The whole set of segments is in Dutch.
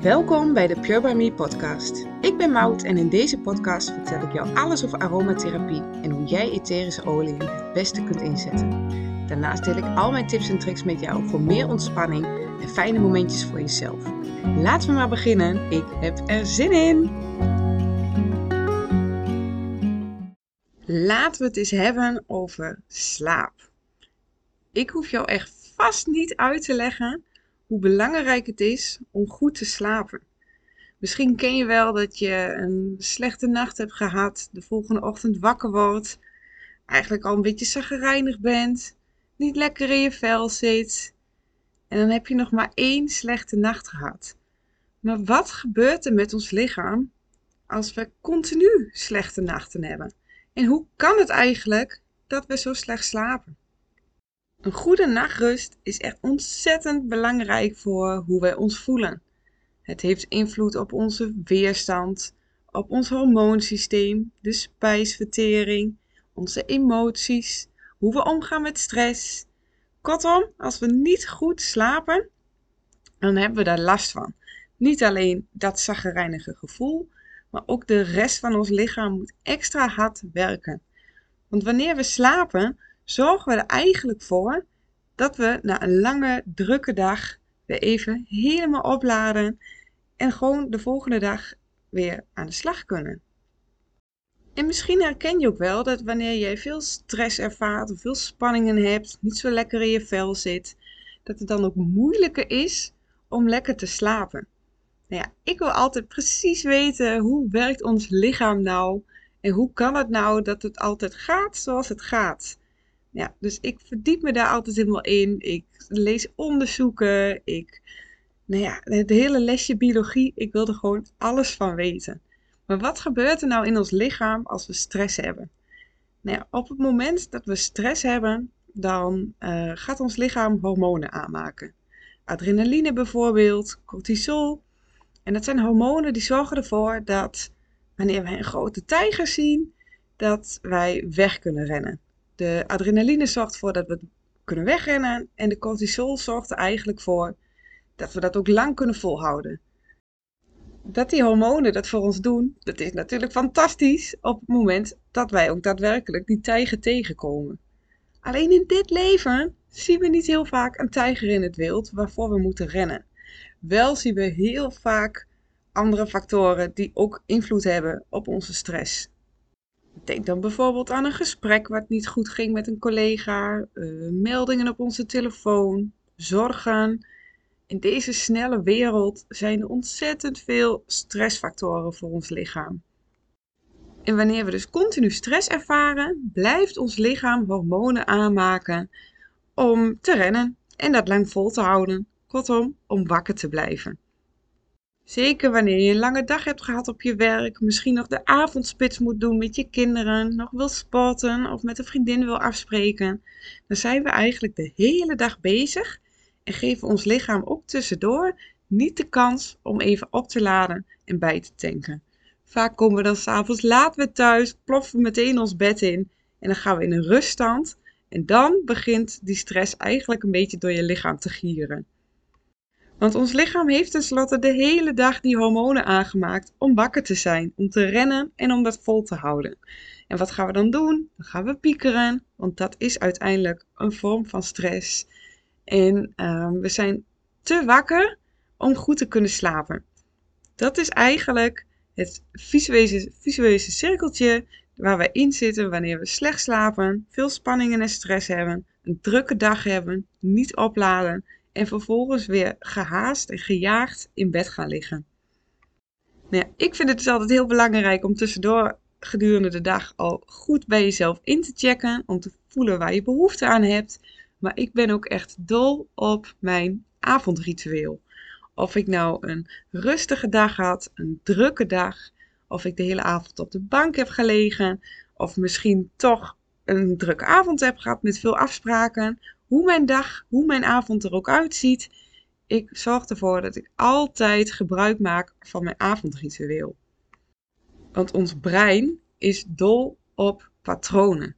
Welkom bij de Pure By Me podcast. Ik ben Maud en in deze podcast vertel ik jou alles over aromatherapie en hoe jij etherische oliën het beste kunt inzetten. Daarnaast deel ik al mijn tips en tricks met jou voor meer ontspanning en fijne momentjes voor jezelf. Laten we maar beginnen. Ik heb er zin in! Laten we het eens hebben over slaap. Ik hoef jou echt vast niet uit te leggen hoe belangrijk het is om goed te slapen. Misschien ken je wel dat je een slechte nacht hebt gehad, de volgende ochtend wakker wordt, eigenlijk al een beetje zaggerijnig bent, niet lekker in je vel zit. En dan heb je nog maar één slechte nacht gehad. Maar wat gebeurt er met ons lichaam als we continu slechte nachten hebben? En hoe kan het eigenlijk dat we zo slecht slapen? Een goede nachtrust is echt ontzettend belangrijk voor hoe wij ons voelen. Het heeft invloed op onze weerstand, op ons hormoonsysteem, de spijsvertering, onze emoties, hoe we omgaan met stress. Kortom, als we niet goed slapen, dan hebben we daar last van. Niet alleen dat zaggerijnige gevoel, maar ook de rest van ons lichaam moet extra hard werken. Want wanneer we slapen, zorgen we er eigenlijk voor dat we na een lange, drukke dag weer even helemaal opladen en gewoon de volgende dag weer aan de slag kunnen. En misschien herken je ook wel dat wanneer jij veel stress ervaart of veel spanningen hebt, niet zo lekker in je vel zit, dat het dan ook moeilijker is om lekker te slapen. Nou ja, ik wil altijd precies weten hoe werkt ons lichaam nou en hoe kan het nou dat het altijd gaat zoals het gaat. Ja, dus ik verdiep me daar altijd helemaal in. Ik lees onderzoeken. Ik, nou ja, het hele lesje biologie. Ik wil er gewoon alles van weten. Maar wat gebeurt er nou in ons lichaam als we stress hebben? Nou op het moment dat we stress hebben, dan uh, gaat ons lichaam hormonen aanmaken. Adrenaline bijvoorbeeld, cortisol. En dat zijn hormonen die zorgen ervoor dat wanneer wij een grote tijger zien, dat wij weg kunnen rennen. De adrenaline zorgt ervoor dat we kunnen wegrennen en de cortisol zorgt er eigenlijk voor dat we dat ook lang kunnen volhouden. Dat die hormonen dat voor ons doen, dat is natuurlijk fantastisch op het moment dat wij ook daadwerkelijk die tijger tegenkomen. Alleen in dit leven zien we niet heel vaak een tijger in het wild waarvoor we moeten rennen. Wel zien we heel vaak andere factoren die ook invloed hebben op onze stress. Denk dan bijvoorbeeld aan een gesprek wat niet goed ging met een collega, uh, meldingen op onze telefoon, zorgen. In deze snelle wereld zijn er ontzettend veel stressfactoren voor ons lichaam. En wanneer we dus continu stress ervaren, blijft ons lichaam hormonen aanmaken om te rennen en dat lang vol te houden. Kortom, om wakker te blijven. Zeker wanneer je een lange dag hebt gehad op je werk, misschien nog de avondspits moet doen met je kinderen, nog wil sporten of met een vriendin wil afspreken, dan zijn we eigenlijk de hele dag bezig en geven ons lichaam ook tussendoor niet de kans om even op te laden en bij te tanken. Vaak komen we dan s'avonds laat weer thuis, ploffen we meteen ons bed in en dan gaan we in een ruststand en dan begint die stress eigenlijk een beetje door je lichaam te gieren. Want ons lichaam heeft tenslotte de hele dag die hormonen aangemaakt om wakker te zijn, om te rennen en om dat vol te houden. En wat gaan we dan doen? Dan gaan we piekeren, want dat is uiteindelijk een vorm van stress. En uh, we zijn te wakker om goed te kunnen slapen. Dat is eigenlijk het visuele, visuele cirkeltje waar we in zitten wanneer we slecht slapen, veel spanningen en stress hebben, een drukke dag hebben, niet opladen en vervolgens weer gehaast en gejaagd in bed gaan liggen. Nou ik vind het dus altijd heel belangrijk om tussendoor gedurende de dag al goed bij jezelf in te checken, om te voelen waar je behoefte aan hebt. Maar ik ben ook echt dol op mijn avondritueel. Of ik nou een rustige dag had, een drukke dag, of ik de hele avond op de bank heb gelegen, of misschien toch een drukke avond heb gehad met veel afspraken, hoe mijn dag, hoe mijn avond er ook uitziet, ik zorg ervoor dat ik altijd gebruik maak van mijn avondritueel. Want ons brein is dol op patronen.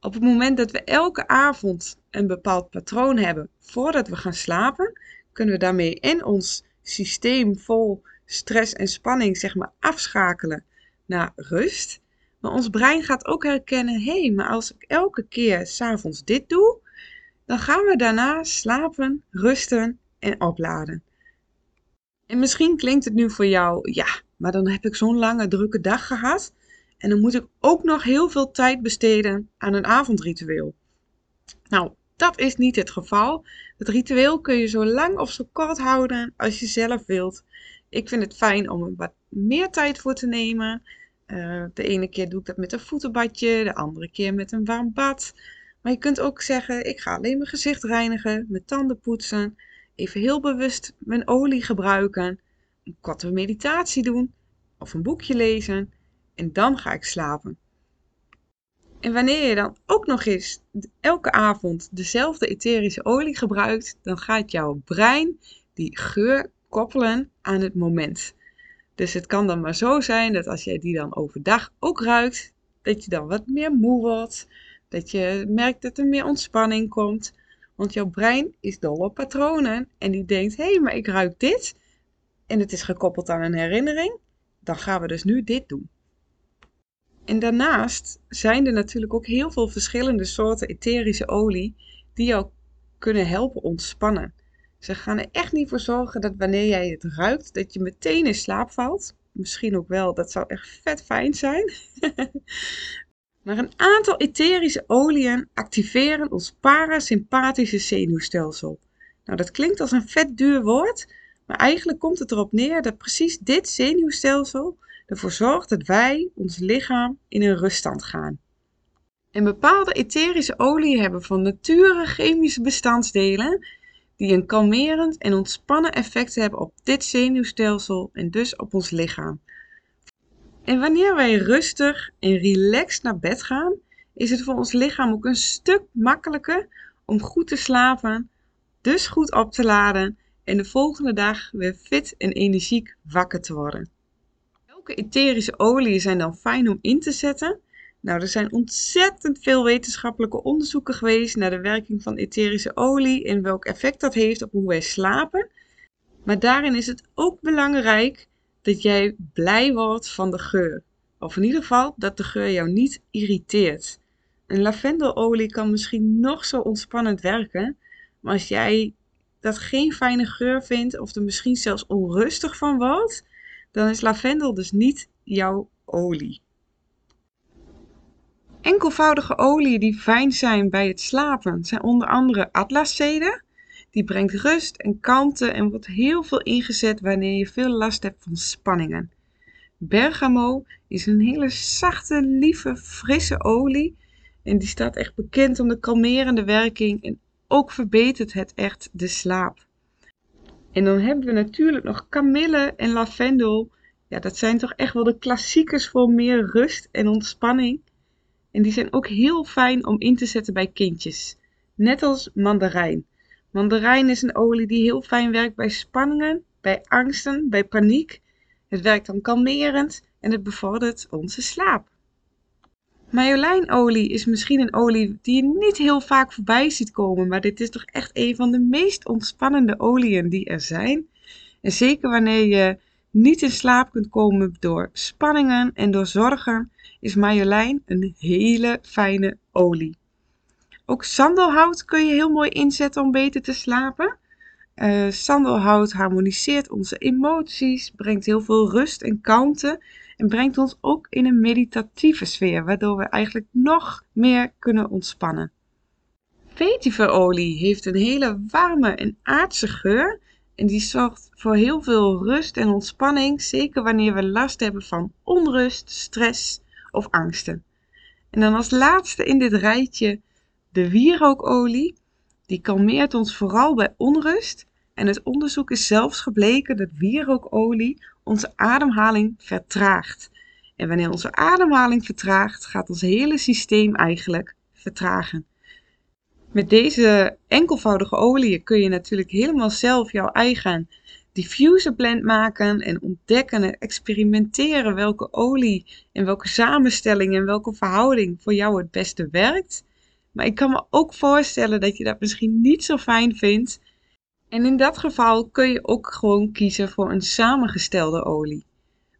Op het moment dat we elke avond een bepaald patroon hebben voordat we gaan slapen, kunnen we daarmee in ons systeem vol stress en spanning zeg maar afschakelen naar rust. Maar ons brein gaat ook herkennen, hé, hey, maar als ik elke keer s'avonds dit doe, dan gaan we daarna slapen, rusten en opladen. En misschien klinkt het nu voor jou, ja, maar dan heb ik zo'n lange drukke dag gehad en dan moet ik ook nog heel veel tijd besteden aan een avondritueel. Nou, dat is niet het geval. Het ritueel kun je zo lang of zo kort houden als je zelf wilt. Ik vind het fijn om er wat meer tijd voor te nemen. Uh, de ene keer doe ik dat met een voetenbadje, de andere keer met een warm bad. Maar je kunt ook zeggen, ik ga alleen mijn gezicht reinigen, mijn tanden poetsen, even heel bewust mijn olie gebruiken, een korte meditatie doen of een boekje lezen en dan ga ik slapen. En wanneer je dan ook nog eens elke avond dezelfde etherische olie gebruikt, dan gaat jouw brein die geur koppelen aan het moment. Dus het kan dan maar zo zijn dat als jij die dan overdag ook ruikt, dat je dan wat meer moe wordt, dat je merkt dat er meer ontspanning komt. Want jouw brein is dol op patronen en die denkt: hé, hey, maar ik ruik dit en het is gekoppeld aan een herinnering, dan gaan we dus nu dit doen. En daarnaast zijn er natuurlijk ook heel veel verschillende soorten etherische olie die jou kunnen helpen ontspannen. Ze gaan er echt niet voor zorgen dat wanneer jij het ruikt, dat je meteen in slaap valt. Misschien ook wel, dat zou echt vet fijn zijn. maar een aantal etherische oliën activeren ons parasympathische zenuwstelsel. Nou, dat klinkt als een vet duur woord, maar eigenlijk komt het erop neer dat precies dit zenuwstelsel ervoor zorgt dat wij, ons lichaam, in een ruststand gaan. En bepaalde etherische oliën hebben van nature chemische bestandsdelen die een kalmerend en ontspannen effect hebben op dit zenuwstelsel en dus op ons lichaam. En wanneer wij rustig en relaxed naar bed gaan, is het voor ons lichaam ook een stuk makkelijker om goed te slapen, dus goed op te laden en de volgende dag weer fit en energiek wakker te worden. Welke etherische oliën zijn dan fijn om in te zetten? Nou, er zijn ontzettend veel wetenschappelijke onderzoeken geweest naar de werking van etherische olie en welk effect dat heeft op hoe wij slapen. Maar daarin is het ook belangrijk dat jij blij wordt van de geur. Of in ieder geval dat de geur jou niet irriteert. Een lavendelolie kan misschien nog zo ontspannend werken, maar als jij dat geen fijne geur vindt of er misschien zelfs onrustig van wordt, dan is lavendel dus niet jouw olie. Enkelvoudige oliën die fijn zijn bij het slapen zijn onder andere atlaszede. Die brengt rust en kalmte en wordt heel veel ingezet wanneer je veel last hebt van spanningen. Bergamo is een hele zachte, lieve, frisse olie. En die staat echt bekend om de kalmerende werking en ook verbetert het echt de slaap. En dan hebben we natuurlijk nog kamille en lavendel. Ja, dat zijn toch echt wel de klassiekers voor meer rust en ontspanning. En die zijn ook heel fijn om in te zetten bij kindjes. Net als mandarijn. Mandarijn is een olie die heel fijn werkt bij spanningen, bij angsten, bij paniek. Het werkt dan kalmerend en het bevordert onze slaap. Majolijnolie is misschien een olie die je niet heel vaak voorbij ziet komen, maar dit is toch echt een van de meest ontspannende oliën die er zijn. En zeker wanneer je niet in slaap kunt komen door spanningen en door zorgen, is marjolein een hele fijne olie. Ook sandelhout kun je heel mooi inzetten om beter te slapen. Uh, sandelhout harmoniseert onze emoties, brengt heel veel rust en kalmte en brengt ons ook in een meditatieve sfeer, waardoor we eigenlijk nog meer kunnen ontspannen. Vetiverolie heeft een hele warme en aardse geur en die zorgt voor heel veel rust en ontspanning, zeker wanneer we last hebben van onrust, stress of angsten. En dan als laatste in dit rijtje de wierookolie. Die kalmeert ons vooral bij onrust. En het onderzoek is zelfs gebleken dat wierookolie onze ademhaling vertraagt. En wanneer onze ademhaling vertraagt, gaat ons hele systeem eigenlijk vertragen. Met deze enkelvoudige olie kun je natuurlijk helemaal zelf jouw eigen diffuser blend maken en ontdekken en experimenteren welke olie en welke samenstelling en welke verhouding voor jou het beste werkt. Maar ik kan me ook voorstellen dat je dat misschien niet zo fijn vindt. En in dat geval kun je ook gewoon kiezen voor een samengestelde olie.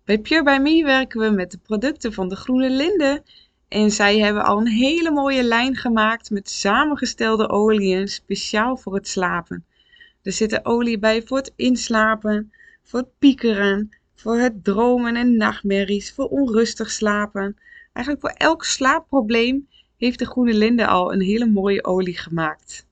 Bij Pure By Me werken we met de producten van de Groene Linde. En zij hebben al een hele mooie lijn gemaakt met samengestelde oliën speciaal voor het slapen. Er zitten olie bij voor het inslapen, voor het piekeren, voor het dromen en nachtmerries, voor onrustig slapen. Eigenlijk voor elk slaapprobleem heeft de Groene Linde al een hele mooie olie gemaakt.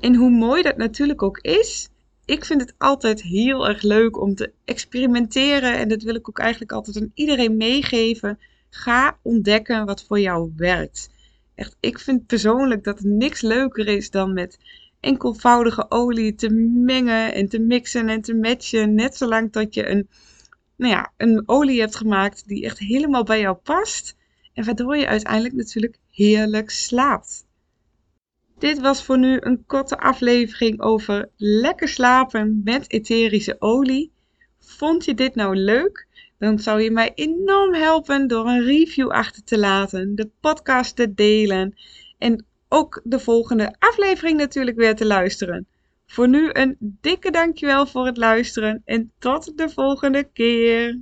En hoe mooi dat natuurlijk ook is, ik vind het altijd heel erg leuk om te experimenteren. En dat wil ik ook eigenlijk altijd aan iedereen meegeven. Ga ontdekken wat voor jou werkt. Echt, ik vind persoonlijk dat niks leuker is dan met enkelvoudige olie te mengen en te mixen en te matchen. Net zolang dat je een, nou ja, een olie hebt gemaakt die echt helemaal bij jou past. En waardoor je uiteindelijk natuurlijk heerlijk slaapt. Dit was voor nu een korte aflevering over lekker slapen met etherische olie. Vond je dit nou leuk? Dan zou je mij enorm helpen door een review achter te laten, de podcast te delen en ook de volgende aflevering natuurlijk weer te luisteren. Voor nu een dikke dankjewel voor het luisteren en tot de volgende keer.